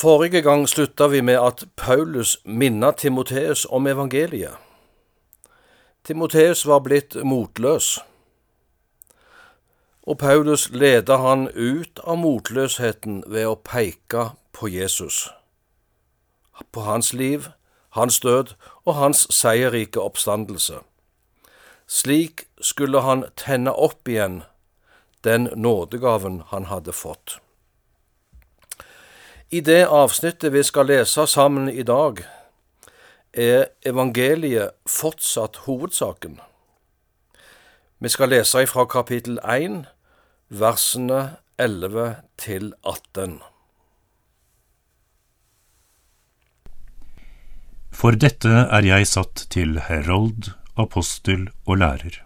Forrige gang slutta vi med at Paulus minnet Timoteus om evangeliet. Timoteus var blitt motløs, og Paulus leda han ut av motløsheten ved å peke på Jesus, på hans liv, hans død og hans seierrike oppstandelse. Slik skulle han tenne opp igjen den nådegaven han hadde fått. I det avsnittet vi skal lese sammen i dag, er evangeliet fortsatt hovedsaken. Vi skal lese ifra kapittel 1, versene 11 til 18. For dette er jeg satt til herold, apostel og lærer.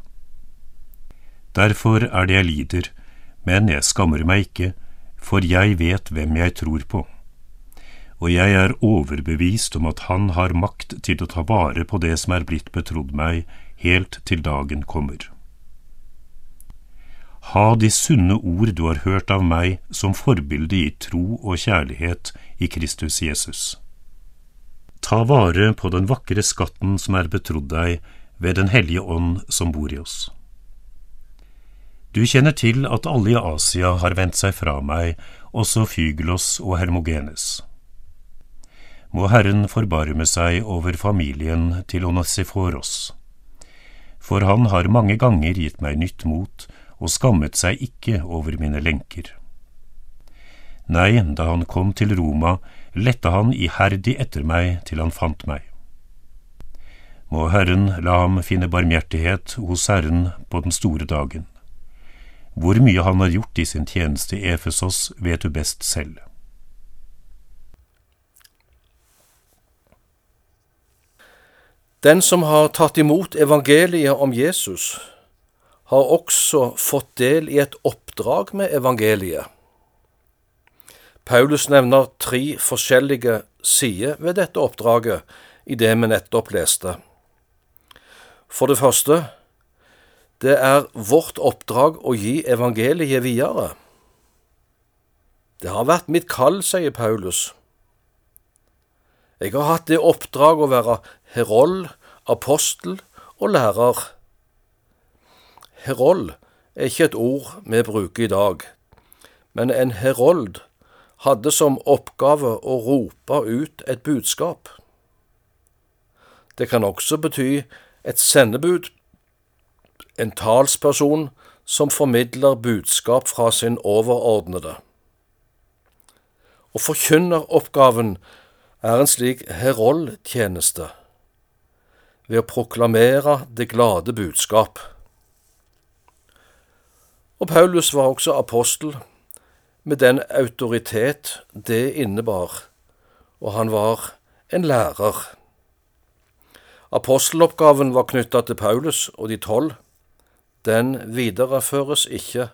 Derfor er det jeg lider, men jeg skammer meg ikke, for jeg vet hvem jeg tror på og jeg er overbevist om at Han har makt til å ta vare på det som er blitt betrodd meg, helt til dagen kommer. Ha de sunne ord du har hørt av meg som forbilde i tro og kjærlighet i Kristus Jesus. Ta vare på den vakre skatten som er betrodd deg ved Den hellige ånd som bor i oss. Du kjenner til at alle i Asia har vendt seg fra meg, også Fygelos og Hermogenes må Herren forbarme seg over familien til Onesiforos. For han har mange ganger gitt meg nytt mot og skammet seg ikke over mine lenker. Nei, da han kom til Roma, lette han iherdig etter meg til han fant meg. Må Herren la ham finne barmhjertighet hos Herren på den store dagen. Hvor mye han har gjort i sin tjeneste i Efesos, vet du best selv. Den som har tatt imot evangeliet om Jesus, har også fått del i et oppdrag med evangeliet. Paulus nevner tre forskjellige sider ved dette oppdraget i det vi nettopp leste. For det første, det er vårt oppdrag å gi evangeliet videre. Det har vært mitt kall, sier Paulus. Jeg har hatt det oppdrag å være herold, apostel og lærer. Herold er ikke et ord vi bruker i dag, men en herold hadde som oppgave å rope ut et budskap. Det kan også bety et sendebud, en talsperson som formidler budskap fra sin overordnede. Og forkynneroppgaven er en slik heroldtjeneste ved å proklamere det glade budskap. Og Paulus var også apostel, med den autoritet det innebar, og han var en lærer. Aposteloppgaven var knytta til Paulus og de tolv. Den videreføres ikke,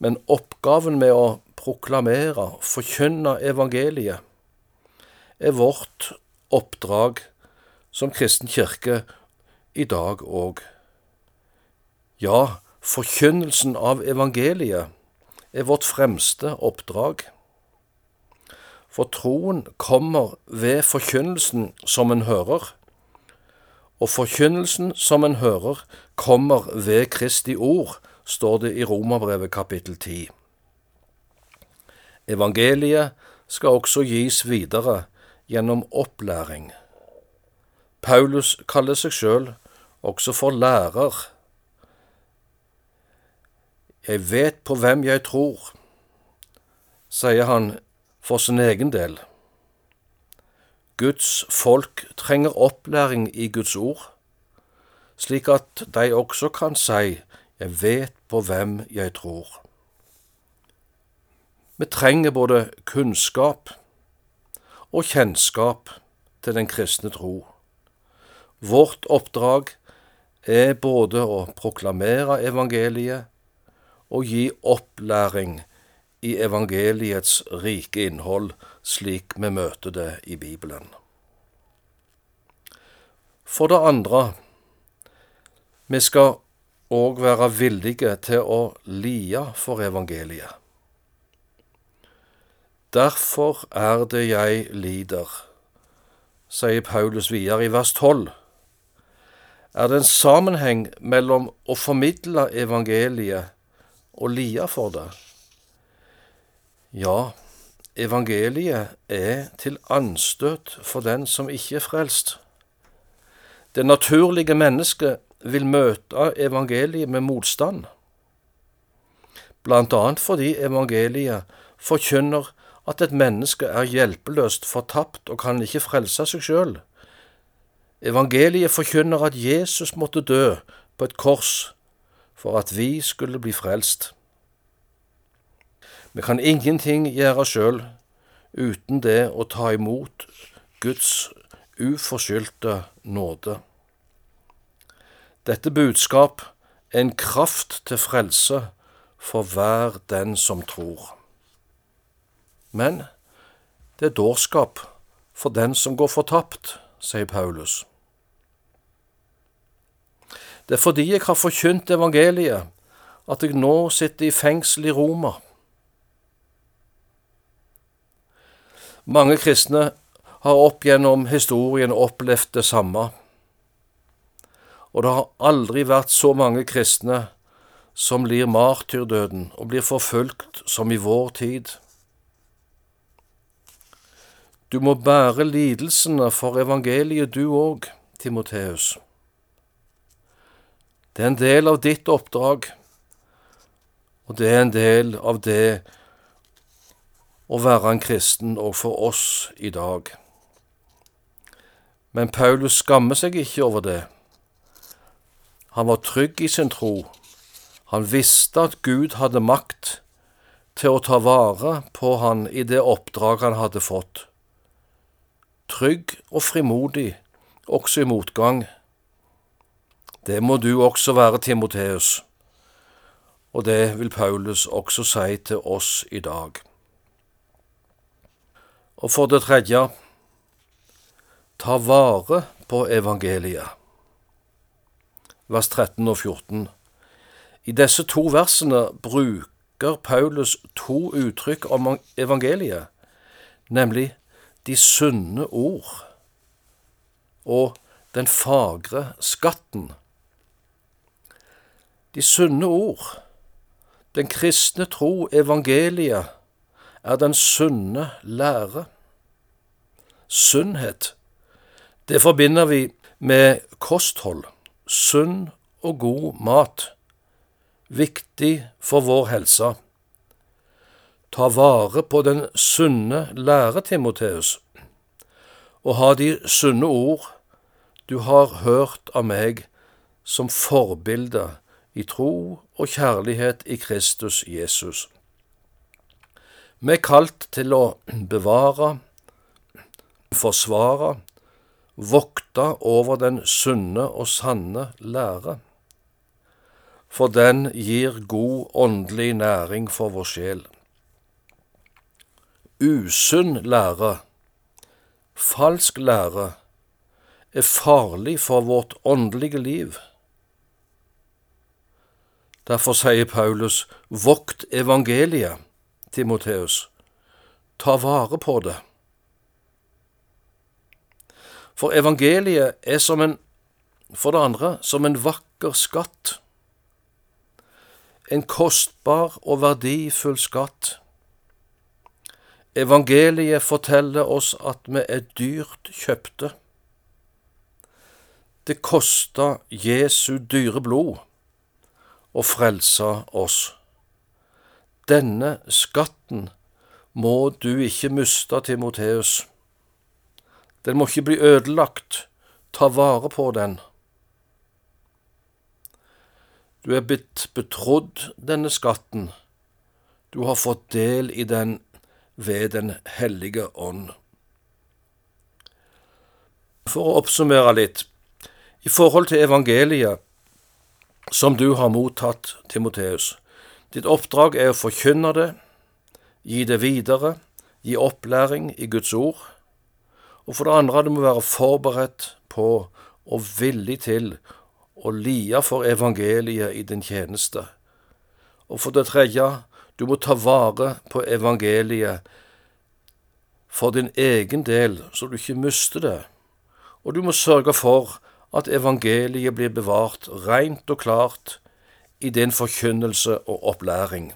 men oppgaven med å proklamere, forkynne evangeliet, er vårt oppdrag som kristen kirke i dag òg. Ja, forkynnelsen av evangeliet er vårt fremste oppdrag. For troen kommer ved forkynnelsen som en hører, og forkynnelsen som en hører, kommer ved Kristi ord, står det i Romerbrevet kapittel 10. Evangeliet skal også gis videre gjennom opplæring. Paulus kaller seg sjøl også for lærer. Jeg vet på hvem jeg tror, sier han for sin egen del. Guds folk trenger opplæring i Guds ord, slik at de også kan si jeg vet på hvem jeg tror. Vi trenger både kunnskap og kjennskap til den kristne tro. Vårt oppdrag er både å proklamere evangeliet og gi opplæring i evangeliets rike innhold, slik vi møter det i Bibelen. For det andre, vi skal òg være villige til å lie for evangeliet. Derfor er det jeg lider, sier Paulus videre i vers 12. Er det en sammenheng mellom å formidle evangeliet og lia for det? Ja, evangeliet er til anstøt for den som ikke er frelst. Det naturlige mennesket vil møte evangeliet med motstand, blant annet fordi evangeliet forkynner at et menneske er hjelpeløst fortapt og kan ikke frelse seg sjøl. Evangeliet forkynner at Jesus måtte dø på et kors for at vi skulle bli frelst. Vi kan ingenting gjøre sjøl uten det å ta imot Guds uforskyldte nåde. Dette budskap er en kraft til frelse for hver den som tror. Men det er dårskap for den som går fortapt, sier Paulus. Det er fordi jeg har forkynt evangeliet at jeg nå sitter i fengsel i Roma. Mange kristne har opp gjennom historien opplevd det samme, og det har aldri vært så mange kristne som lir martyrdøden og blir forfulgt som i vår tid. Du må bære lidelsene for evangeliet, du òg, Timoteus. Det er en del av ditt oppdrag, og det er en del av det å være en kristen òg for oss i dag. Men Paulus skammer seg ikke over det. Han var trygg i sin tro. Han visste at Gud hadde makt til å ta vare på han i det oppdrag han hadde fått trygg og frimodig også i motgang. Det må du også være, Timoteus, og det vil Paulus også si til oss i dag. Og for det tredje, ta vare på evangeliet. Vers 13 og 14. I disse to versene bruker Paulus to uttrykk om evangeliet, nemlig de sunne ord og den fagre skatten. De sunne ord, den kristne tro, evangeliet, er den sunne lære. Sunnhet, det forbinder vi med kosthold, sunn og god mat, viktig for vår helse. Ta vare på den sunne lære, Timoteus, og ha de sunne ord du har hørt av meg som forbilde i tro og kjærlighet i Kristus Jesus. Vi er kalt til å bevare, forsvare, vokte over den sunne og sanne lære, for den gir god åndelig næring for vår sjel usunn lære, falsk lære, er farlig for vårt åndelige liv. Derfor sier Paulus, vokt evangeliet, Timoteus, ta vare på det. For evangeliet er som en, for det andre, som en vakker skatt. En kostbar og verdifull skatt Evangeliet forteller oss at vi er dyrt kjøpte. Det kosta Jesu dyre blod å frelse oss. Denne skatten må du ikke miste, Timoteus. Den må ikke bli ødelagt. Ta vare på den. Du er blitt betrodd denne skatten. Du har fått del i den ved Den hellige ånd. For å oppsummere litt, i forhold til evangeliet som du har mottatt, Timoteus, ditt oppdrag er å forkynne det, gi det videre, gi opplæring i Guds ord, og for det andre, du må være forberedt på og villig til å lie for evangeliet i din tjeneste. Og for det tredje, du må ta vare på evangeliet for din egen del, så du ikke mister det, og du må sørge for at evangeliet blir bevart rent og klart i din forkynnelse og opplæring.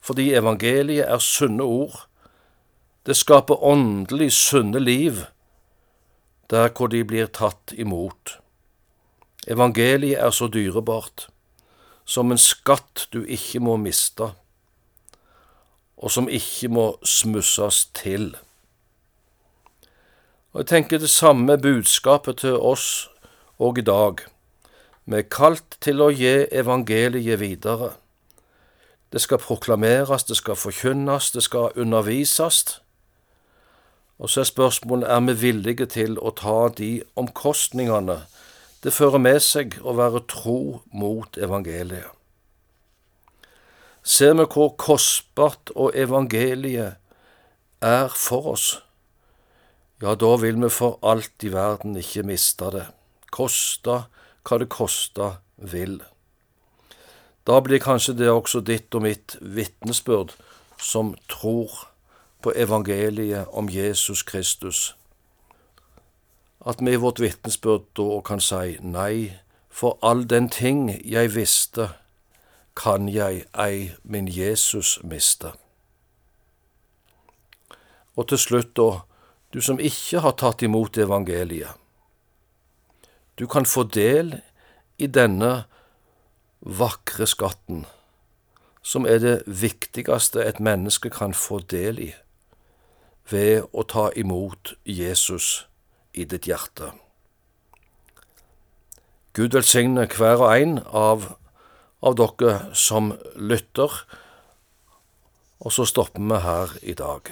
Fordi evangeliet er sunne ord. Det skaper åndelig sunne liv der hvor de blir tatt imot. Evangeliet er så dyrebart, som en skatt du ikke må miste, og som ikke må smusses til. Og Jeg tenker det samme budskapet til oss òg i dag. Vi er kalt til å gi evangeliet videre. Det skal proklameres, det skal forkynnes, det skal undervises. Og så er spørsmålet er vi villige til å ta de omkostningene det fører med seg å være tro mot evangeliet. Ser vi hvor kostbart og evangeliet er for oss, ja, da vil vi for alt i verden ikke miste det, kosta hva det kosta vil. Da blir kanskje det også ditt og mitt vitnesbyrd som tror på evangeliet om Jesus Kristus at vi i vårt vitnesbyrd da kan si nei, for all den ting jeg visste, kan jeg ei min Jesus miste. Og til slutt, da, du som ikke har tatt imot evangeliet. Du kan få del i denne vakre skatten, som er det viktigste et menneske kan få del i, ved å ta imot Jesus i ditt hjerte. Gud velsigne hver og en av, av dere som lytter, og så stopper vi her i dag.